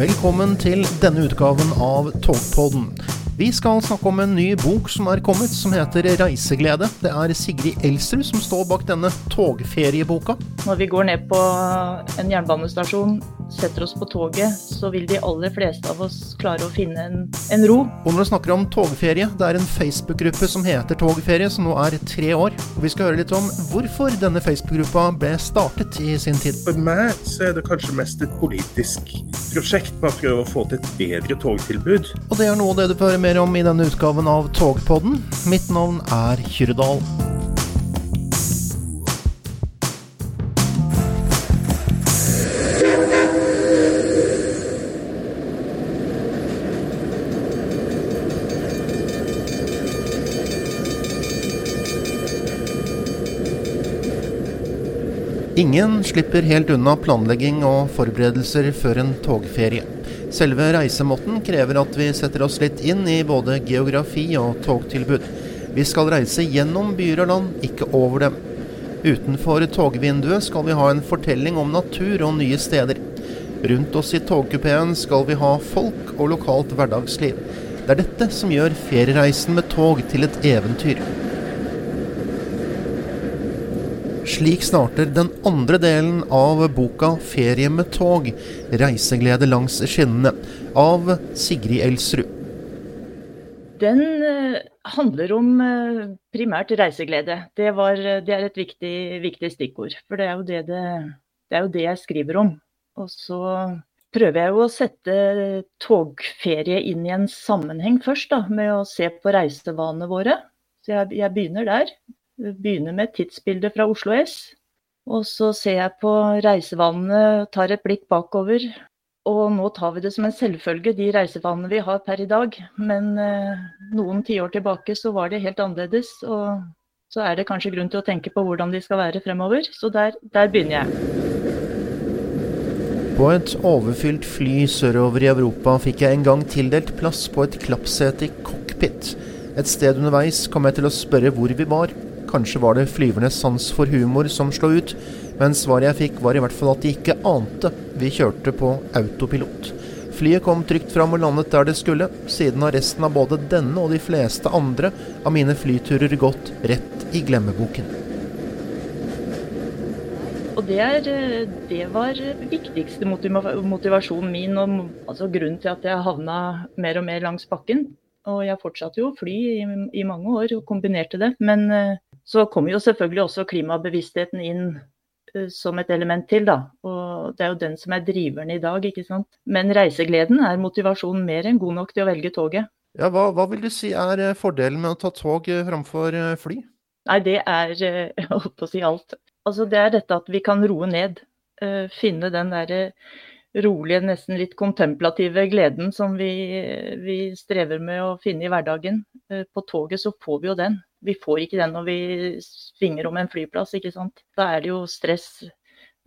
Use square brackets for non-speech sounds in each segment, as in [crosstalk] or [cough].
Velkommen til denne utgaven av Togpodden. Vi skal snakke om en ny bok som er kommet, som heter 'Reiseglede'. Det er Sigrid Elsrud som står bak denne togferieboka. Når vi går ned på en jernbanestasjon, setter oss på toget, så vil de aller fleste av oss klare å finne en, en ro. Og når du snakker om togferie, det er en Facebook-gruppe som heter Togferie, som nå er tre år. Og vi skal høre litt om hvorfor denne Facebook-gruppa ble startet i sin tid. For meg så er det kanskje mest et politisk prosjekt med å prøve å få til et bedre togtilbud. Og det er noe av det du får høre mer om i denne utgaven av Togpodden. Mitt navn er Kyrre Ingen slipper helt unna planlegging og forberedelser før en togferie. Selve reisemåten krever at vi setter oss litt inn i både geografi og togtilbud. Vi skal reise gjennom byer og land, ikke over dem. Utenfor togvinduet skal vi ha en fortelling om natur og nye steder. Rundt oss i togkupeen skal vi ha folk og lokalt hverdagsliv. Det er dette som gjør feriereisen med tog til et eventyr. Slik starter den andre delen av boka 'Ferie med tog reiseglede langs skinnene' av Sigrid Elsrud. Den uh, handler om uh, primært reiseglede. Det, var, det er et viktig, viktig, stikkord. For det er, det, det, det er, jo det, jeg skriver om. Og så prøver jeg jo å sette togferie inn i en sammenheng først, da, med å se på reisevanene våre. Så jeg, jeg begynner der begynner med et tidsbilde fra Oslo S. Og så ser jeg på reisevanene, tar et blikk bakover. Og nå tar vi det som en selvfølge, de reisevanene vi har per i dag. Men eh, noen tiår tilbake så var det helt annerledes. Og så er det kanskje grunn til å tenke på hvordan de skal være fremover. Så der, der begynner jeg. På et overfylt fly sørover i Europa fikk jeg en gang tildelt plass på et klappsete i cockpit. Et sted underveis kom jeg til å spørre hvor vi var. Kanskje var det flyvernes sans for humor som slo ut, men svaret jeg fikk var i hvert fall at de ikke ante vi kjørte på autopilot. Flyet kom trygt fram og landet der det skulle. Siden har resten av både denne og de fleste andre av mine flyturer gått rett i glemmeboken. Og det, er, det var viktigste motivasjonen min, og altså grunnen til at jeg havna mer og mer langs bakken. Og jeg fortsatte jo å fly i, i mange år og kombinerte det. Men så kommer jo selvfølgelig også klimabevisstheten inn uh, som et element til, da. Og det er jo den som er driveren i dag, ikke sant. Men reisegleden er motivasjonen mer enn god nok til å velge toget. Ja, hva, hva vil du si er eh, fordelen med å ta tog eh, framfor fly? Nei, det er [laughs] Jeg holdt på å si alt. Altså, det er dette at vi kan roe ned. Finne den derre rolige, nesten litt kontemplative gleden som vi, vi, strever med å finne i hverdagen. På toget så får vi jo den vi får ikke den når vi svinger om en flyplass, ikke sant. Da er det jo stress.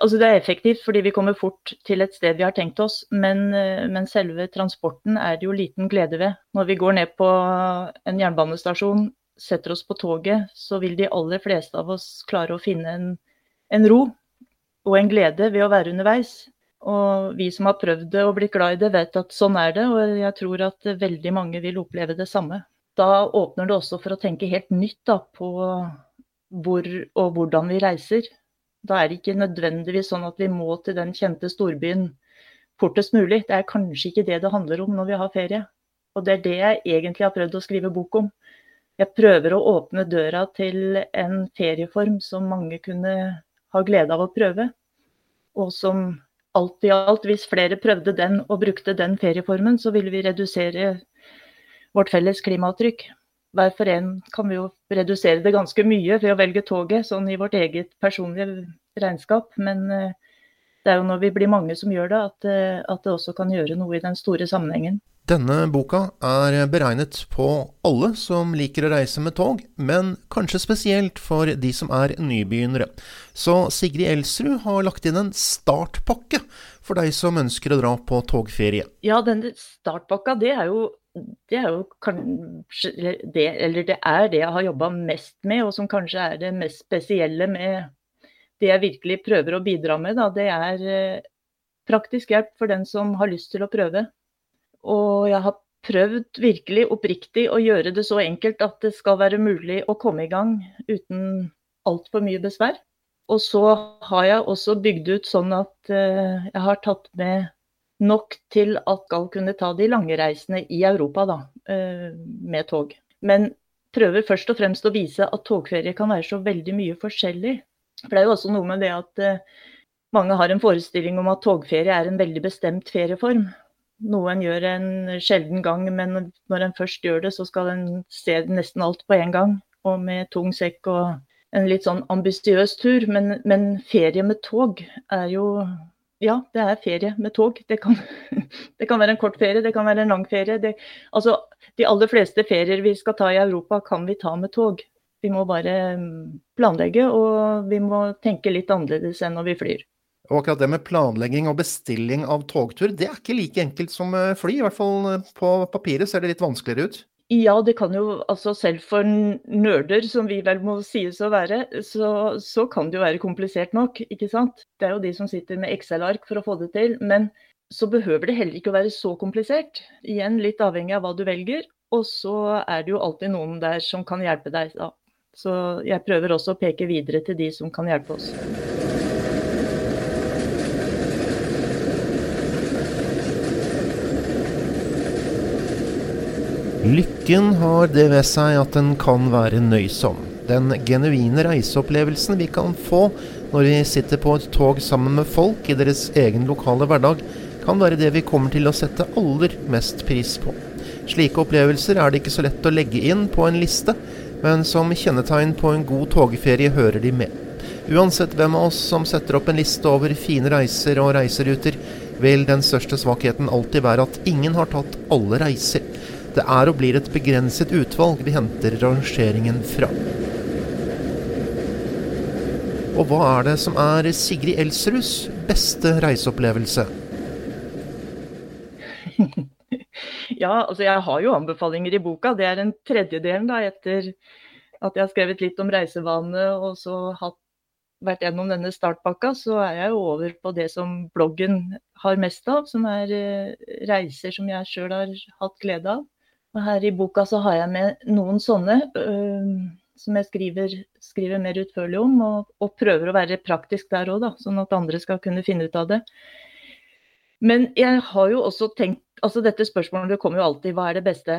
Altså det er effektivt fordi vi kommer fort til et sted vi har tenkt oss, men, eh, men selve transporten er det jo liten glede ved. Når vi går ned på en jernbanestasjon, setter oss på toget, så vil de aller fleste av oss klare å finne en, en ro og en glede ved å være underveis. Og vi som har prøvd det og blitt glad i det, vet at sånn er det. Og jeg tror at veldig mange vil oppleve det samme da åpner det også for å tenke helt nytt da, på hvor og hvordan vi reiser. Da er det ikke nødvendigvis sånn at vi må til den kjente storbyen fortest mulig. Det er kanskje ikke det det handler om når vi har ferie. Og det er det jeg egentlig har prøvd å skrive bok om. Jeg prøver å åpne døra til en ferieform som mange kunne ha glede av å prøve. Og som alt i alt, hvis flere prøvde den og brukte den ferieformen, så ville vi redusere vårt felles klimaavtrykk. Hver for en kan vi jo redusere det ganske mye ved å velge toget, sånn i vårt eget personlige regnskap. Men eh, det er jo når vi blir mange som gjør det, at, eh, at det også kan gjøre noe i den store sammenhengen. Denne boka er beregnet på alle som liker å reise med tog, men kanskje spesielt for de som er nybegynnere. Så Sigrid Elsrud har lagt inn en startpakke for deg som ønsker å dra på togferie. Ja, denne startpakka det er jo det er jo kanskje det, eller det er det jeg har jobba mest med, og som kanskje er det mest spesielle med det jeg virkelig prøver å bidra med. Da. Det er eh, praktisk hjelp for den som har lyst til å prøve. Og jeg har prøvd virkelig oppriktig å gjøre det så enkelt at det skal være mulig å komme i gang uten altfor mye besvær. Og så har jeg også bygd ut sånn at uh, jeg har tatt med nok til at Gal kunne ta de lange reisene i Europa da, uh, med tog. Men prøver først og fremst å vise at togferie kan være så veldig mye forskjellig. For det er jo også noe med det at uh, mange har en forestilling om at togferie er en veldig bestemt ferieform. Noen gjør en sjelden gang, men når en først gjør det, så skal en se nesten alt på en gang. Og med tung sekk og en litt sånn ambisiøs tur. Men, men, ferie med tog er jo Ja, det er ferie med tog. Det kan, [laughs] det kan være en kort ferie, det kan være en lang ferie. Det, altså, de aller fleste ferier vi skal ta i Europa, kan vi ta med tog. Vi må bare mm, planlegge, og vi må tenke litt annerledes enn når vi flyr. Og akkurat det med planlegging og bestilling av togtur, det er ikke like enkelt som fly. I hvert fall eh, på papiret ser det litt vanskeligere ut. Ja, det kan jo altså selv for nerder, som vi vel må sies å være, så, så, kan det jo være komplisert nok, ikke sant. Det er jo de som sitter med Excel-ark for å få det til. Men så behøver det heller ikke å være så komplisert. Igjen litt avhengig av hva du velger. Og så er det jo alltid noen der som kan hjelpe deg. Da. Så jeg prøver også å peke videre til de som kan hjelpe oss. Lykken har det ved seg at den kan være nøysom. Den genuine reiseopplevelsen vi kan få når vi sitter på et tog sammen med folk i deres egen lokale hverdag, kan være det vi kommer til å sette aller mest pris på. Slike opplevelser er det ikke så lett å legge inn på en liste, men som kjennetegn på en god togferie hører de med. Uansett hvem av oss som setter opp en liste over fine reiser og reiseruter, vil den største svakheten alltid være at ingen har tatt alle reiser. Det er og blir et begrenset utvalg vi henter rangeringen fra. Og hva er det som er Sigrid Elsruds beste reiseopplevelse? [laughs] ja, altså jeg har jo anbefalinger i boka. Det er en tredjedelen da, etter at jeg har skrevet litt om reisevane og så hatt, vært gjennom denne startpakka, så er jeg jo over på det som bloggen har mest av, som er eh, reiser som jeg sjøl har hatt glede av. Og her i boka så har jeg med noen sånne øh, som jeg skriver, skriver, mer utførlig om, og, og, prøver å være praktisk der òg, sånn at andre skal kunne finne ut av det. Men jeg har jo også tenkt altså Dette spørsmålet det kommer jo alltid hva er det beste?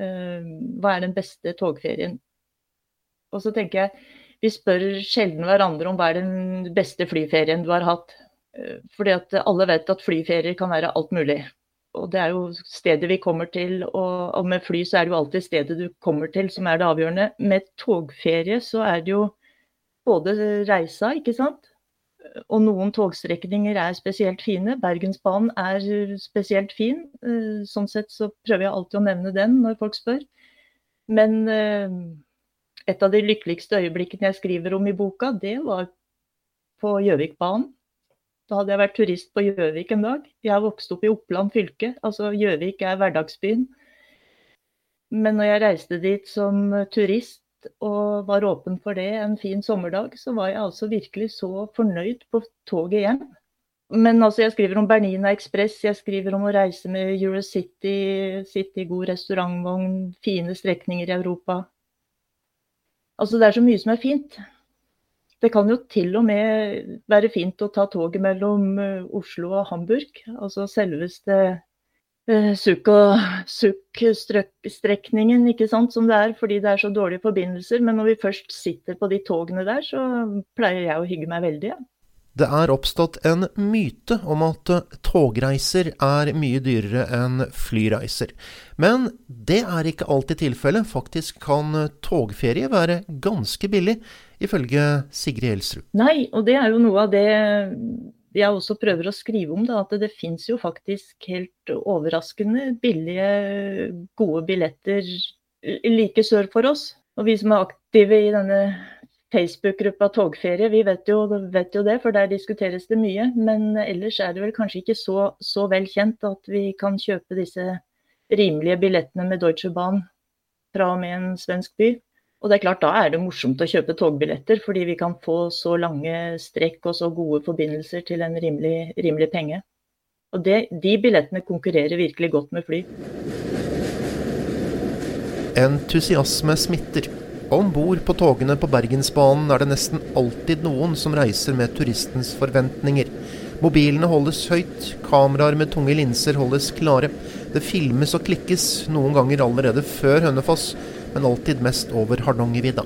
Øh, hva er den beste togferien? Og så tenker jeg vi spør sjelden hverandre om hva er den beste flyferien du har hatt. Uh, fordi at alle vet at flyferier kan være alt mulig og det er jo stedet vi kommer til. Og, og, med fly så er det jo alltid stedet du kommer til som er det avgjørende. Med togferie så er det jo både reisa, ikke sant. Og noen togstrekninger er spesielt fine. Bergensbanen er spesielt fin. Eh, sånn sett så prøver jeg alltid å nevne den når folk spør. Men eh, et av de lykkeligste øyeblikkene jeg skriver om i boka, det var på Gjøvikbanen. Da hadde jeg vært turist på Gjøvik en dag. Jeg har vokst opp i Oppland fylke, altså Gjøvik er hverdagsbyen. Men når jeg reiste dit som turist og var åpen for det en fin sommerdag, så var jeg altså virkelig så fornøyd på toget hjem. Men altså, jeg skriver om Bernina Ekspress, jeg skriver om å reise med Eurocity, sitte i god restaurantvogn, fine strekninger i Europa. Altså, det er så mye som er fint. Det kan jo til og med være fint å ta toget mellom eh, Oslo og Hamburg. Altså selveste uh, Sukk-strekningen, ikke sant, som det er fordi det er så dårlige forbindelser. Men når vi først sitter på de togene der, så pleier jeg å hygge meg veldig. Ja. Det er oppstått en myte om at togreiser er mye dyrere enn flyreiser. Men det er ikke alltid tilfellet. Faktisk kan togferie være ganske billig, ifølge Sigrid Elsrud. Nei, og det er jo noe av det jeg også prøver å skrive om. Da, at det fins jo faktisk helt overraskende billige, gode billetter like sør for oss. Og vi som er aktive i denne Facebook-gruppa Togferie, vi vet jo, vet jo, det, for der diskuteres det mye. Men ellers er det vel kanskje ikke så, så vel kjent at vi kan kjøpe disse rimelige billettene med Deutsche Bahn fra og med en svensk by. Og det er klart, Da er det morsomt å kjøpe togbilletter, fordi vi kan få så lange strekk og så gode forbindelser til en rimelig, rimelig penge. Og det, de billettene konkurrerer virkelig godt med fly. Entusiasme smitter. Om bord på togene på Bergensbanen er det nesten alltid noen som reiser med turistens forventninger. Mobilene holdes høyt, kameraer med tunge linser holdes klare. Det filmes og klikkes, noen ganger allerede før Hønefoss, men alltid mest over Hardangervidda.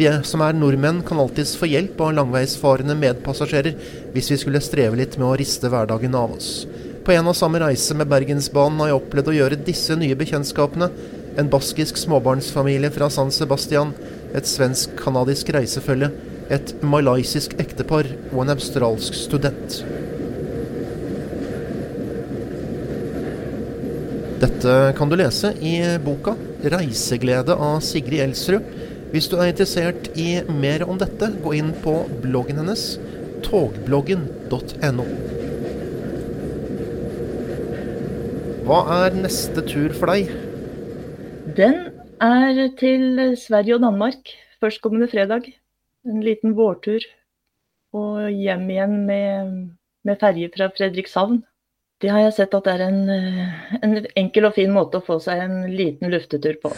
Vi som er nordmenn kan alltids få hjelp av langveisfarende medpassasjerer hvis vi skulle streve litt med å riste hverdagen av oss. På en og samme reise med Bergensbanen har jeg opplevd å gjøre disse nye bekjentskapene. En baskisk småbarnsfamilie fra San Sebastian, et svensk-canadisk reisefølge, et malaysisk ektepar og en australsk student. Dette kan du lese i boka 'Reiseglede' av Sigrid Elsrud. Hvis du er interessert i mer om dette, gå inn på bloggen hennes togbloggen.no. Hva er neste tur for deg? Den er til Sverige og Danmark førstkommende fredag. En liten vårtur. Og hjem igjen med, med ferje fra Fredrikshavn. Det har jeg sett at det er en, en, enkel og fin måte å få seg en liten luftetur på.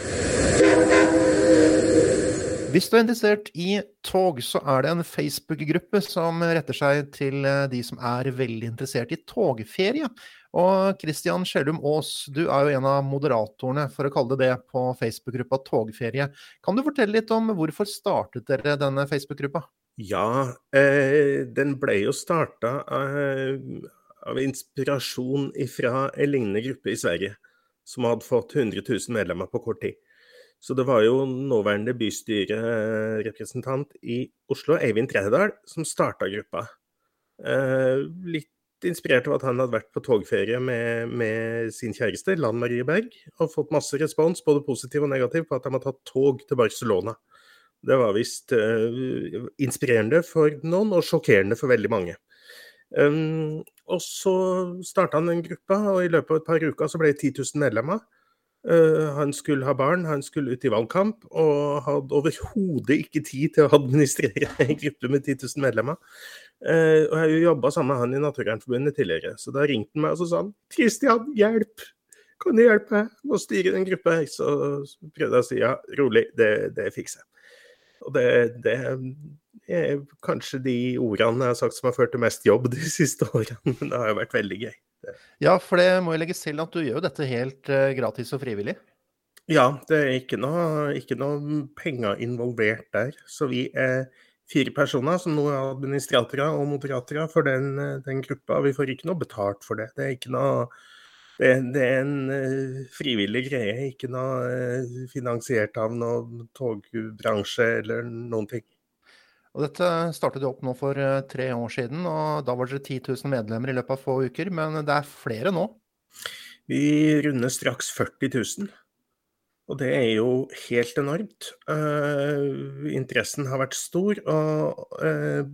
Hvis du er interessert i tog, så er det en Facebook-gruppe som retter seg til de som er veldig interessert i togferie. Og Christian Skjellum Aas, du er jo en av moderatorene, for å kalle det det, på Facebook-gruppa Togferie. Kan du fortelle litt om hvorfor startet dere denne Facebook-gruppa? Ja, eh, den ble jo starta eh, av inspirasjon fra en lignende gruppe i Sverige, som hadde fått 100 000 medlemmer på kort tid. Så det var jo nåværende bystyrerepresentant i Oslo, Eivind Tredal, som starta gruppa. Eh, litt inspirert av at han hadde vært på togferie med, med sin kjæreste, Lan Marie Berg, og fått masse respons, både positiv og negativ, på at han har tatt tog til Barcelona. Det var visst uh, inspirerende for noen, og sjokkerende for veldig mange. Um, og så starta han den gruppa, og i løpet av et par uker så ble det 10 000 medlemmer. Uh, han skulle ha barn, han skulle ut i valgkamp, og hadde overhodet ikke tid til å administrere en gruppe med 10 000 medlemmer. Uh, og jeg har jo jobba sammen med han i Naturvernforbundet tidligere, så da ringte han meg og så sa han, 'Kristian, hjelp! Kan du hjelpe meg med å styre den gruppa?' Så prøvde jeg å si ja, rolig, det, det fikser jeg. Og det, det er kanskje de ordene jeg har sagt som har ført til mest jobb de siste årene. Men det har jo vært veldig gøy. Ja, for det må jo legges til at du gjør dette helt uh, gratis og frivillig? Ja, det er ikke noe, ikke noe, penger involvert der. Så vi er fire personer som nå er administratorer og moderatorer for den, den, gruppa. Vi får ikke noe betalt for det. Det er noe det, det er en uh, frivillig greie, ikke noe finansiert av noen togbransje eller noen ting. Og dette startet opp nå for eh, tre år siden, og da var dere 10 000 medlemmer i løpet av få uker. Men det er flere nå? Vi runder straks 40 000. Og det er jo helt enormt. Uh, interessen har vært stor, og uh,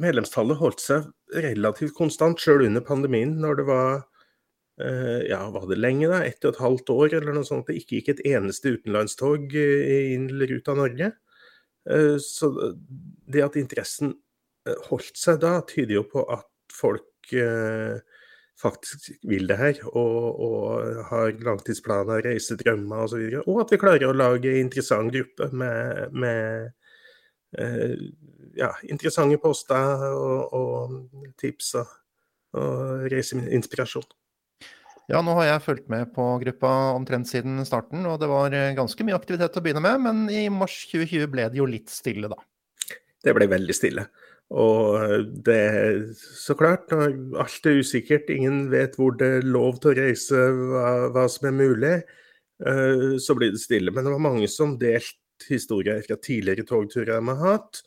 medlemstallet holdt seg relativt konstant sjøl under pandemien, når det var uh, ja, var det lenge da, ett og et halvt år eller noe sånt, det ikke gikk et eneste utenlandstog inn eller ut av Norge. Eh, så det at interessen eh, holdt seg da, tyder jo på at folk eh, faktisk vil det her, og, og har langtidsplaner, reisedrømmer osv. Og, så og at vi klarer å lage interessant gruppe med, med ja, interessante poster og, og tips og, og reiseinspirasjon. Ja, nå har jeg fulgt med på gruppa omtrent siden starten, og det var eh, ganske mye aktivitet å begynne med, men i mars 2020 ble det jo litt stille, da. Det ble veldig stille. Og eh, det så klart, alt er usikkert, ingen vet hvor det er lov til å reise, hva, hva som er mulig, eh, så blir det stille. Men det var mange som delte historier fra tidligere togturer de har hatt.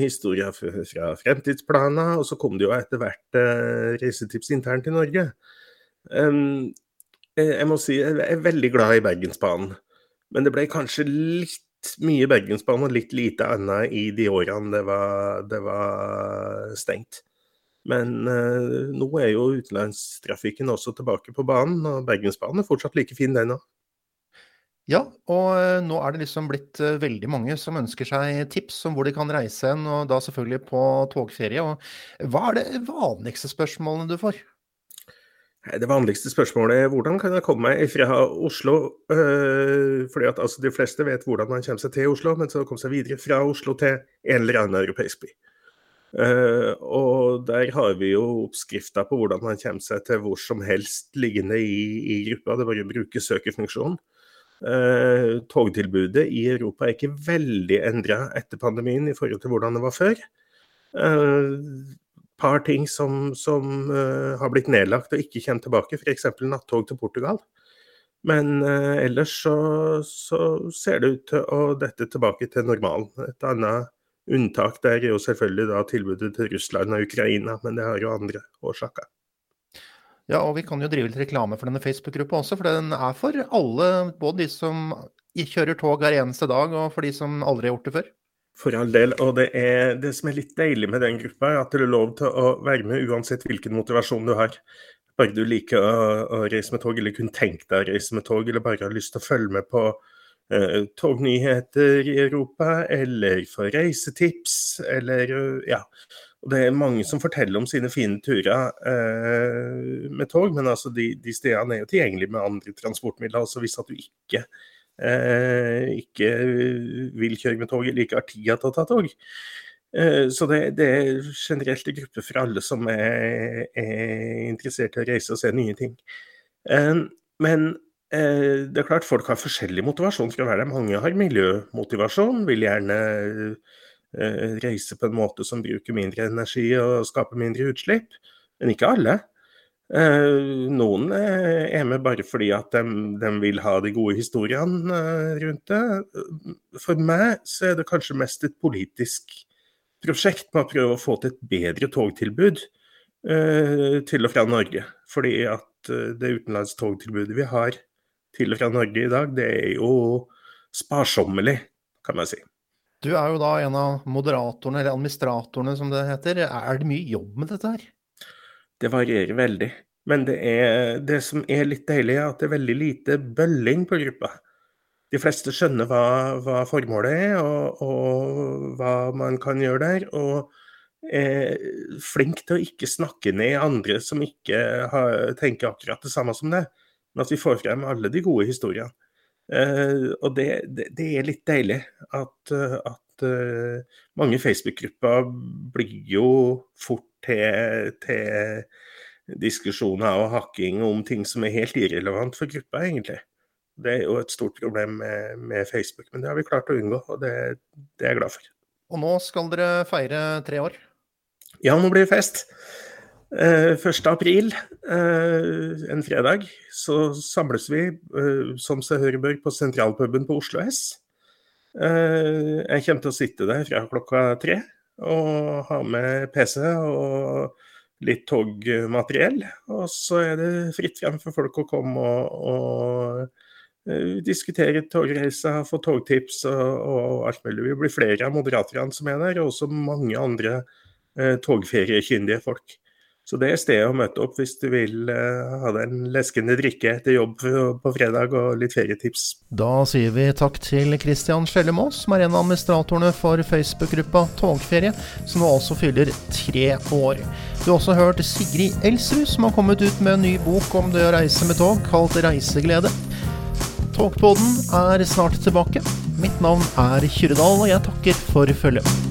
Historier fra fremtidsplaner, og så kom det jo etter hvert reisetips internt i Norge. Um, jeg må si jeg er veldig glad i Bergensbanen. Men det ble kanskje litt mye Bergensbanen og litt lite annet i de årene det var, det var stengt. Men eh, nå er jo utenlandstrafikken også tilbake på banen, og Bergensbanen er fortsatt like fin, den òg. Ja, og eh, nå er det liksom blitt eh, veldig mange som ønsker seg tips om hvor de kan reise hen, og da selvfølgelig på togferie. Og hva er det vanligste spørsmålene du får? Det vanligste spørsmålet er hvordan kan jeg komme meg fra Oslo? Øh, fordi at altså, De fleste vet hvordan man kommer seg til Oslo, men så komme seg videre fra Oslo til en eller annen europeisk by. Uh, og der har vi jo oppskrifta på hvordan man kommer seg til hvor som helst liggende i, i gruppa. Det er bare å bruke søkefunksjonen. Uh, togtilbudet i Europa er ikke veldig endra etter pandemien i forhold til hvordan det var før. Uh, par ting som, som uh, har blitt nedlagt og ikke kommer tilbake, f.eks. nattog til Portugal. Men ellers så, så, ser det ut til å dette tilbake til normalen. Et annet unntak der er jo selvfølgelig da tilbudet til Russland og Ukraina, men det har jo andre årsaker. Ja, og vi kan jo drive litt reklame for denne Facebook-gruppa også, for den er for alle. Både de som kjører tog hver eneste dag, og for de som aldri har gjort det før. For all del. Og det, er, det som er litt deilig med den gruppa, er at det er lov til å være med uansett hvilken motivasjon du har. Bare du liker å, å reise med tog, eller kun tenker deg å reise med tog, eller bare har lyst til å følge med på eh, tognyheter i Europa, eller få reisetips, eller uh, ja. Og det er mange som forteller om sine fine turer eh, med tog, men altså de, de, stedene er jo tilgjengelige med andre transportmidler. altså Hvis at du ikke, eh, ikke vil kjøre med tog eller ikke har tid til å ta tog. Eh, så det, det, er generelt en gruppe for alle som er, er interessert i å reise og se nye ting. Eh, men eh, det er klart folk har forskjellig motivasjon for å være der. Mange har miljømotivasjon, vil gjerne Eh, reise på en måte som bruker mindre energi og skaper mindre utslipp. Men ikke alle. Eh, noen er med bare fordi at de, de vil ha de gode historiene eh, rundt det. For meg så er det kanskje mest et politisk prosjekt med å prøve å få til et bedre togtilbud til og fra Norge. Fordi at det utenlandstogtilbudet vi har til og fra Norge i dag, det er jo sparsommelig, kan man si. Du er jo da en av moderatorene, eller administratorene som det heter. Er det mye jobb med dette her? Det varierer veldig. Men det, er, det som er litt deilig, er at det er veldig lite bølling på gruppa. De fleste skjønner hva, hva formålet er, og, og, hva man kan gjøre der. Og er flink til å ikke snakke ned andre som ikke har, tenker akkurat det samme som det. Men at vi får frem alle de gode historiene. Uh, og det, det, det, er litt deilig at, at uh, mange Facebook-grupper blir jo fort til, til diskusjoner og hakking om ting som er helt irrelevant for gruppa, egentlig. Det er jo et stort problem med, med Facebook, men det har vi klart å unngå, og det, det er jeg glad for. Og nå skal dere feire tre år? Ja, nå blir det fest. 1. Eh, april, eh, en fredag, så samles vi eh, som seg hør bør på sentralpuben på Oslo S. Jeg kommer til å sitte der fra klokka tre og ha med PC og litt togmateriell. Og så er det fritt frem for folk å komme og, og diskutere togreiser, få togtips og, og, alt mulig. Vi blir flere av moderatorene som er der, og også mange andre eh, togferiekyndige folk. Så det er stedet å møte opp hvis du vil uh, ha deg en leskende drikke etter jobb på fredag og litt ferietips. Da sier vi takk til Christian Skjellemås, som er en av administratorene for Facebook-gruppa Togferie, som nå altså fyller tre år. Du har også hørt Sigrid Elsrud, som har kommet ut med en ny bok om det å reise med tog, kalt Reiseglede. Togpodden er snart tilbake. Mitt navn er Kyrredal, og jeg takker for følget.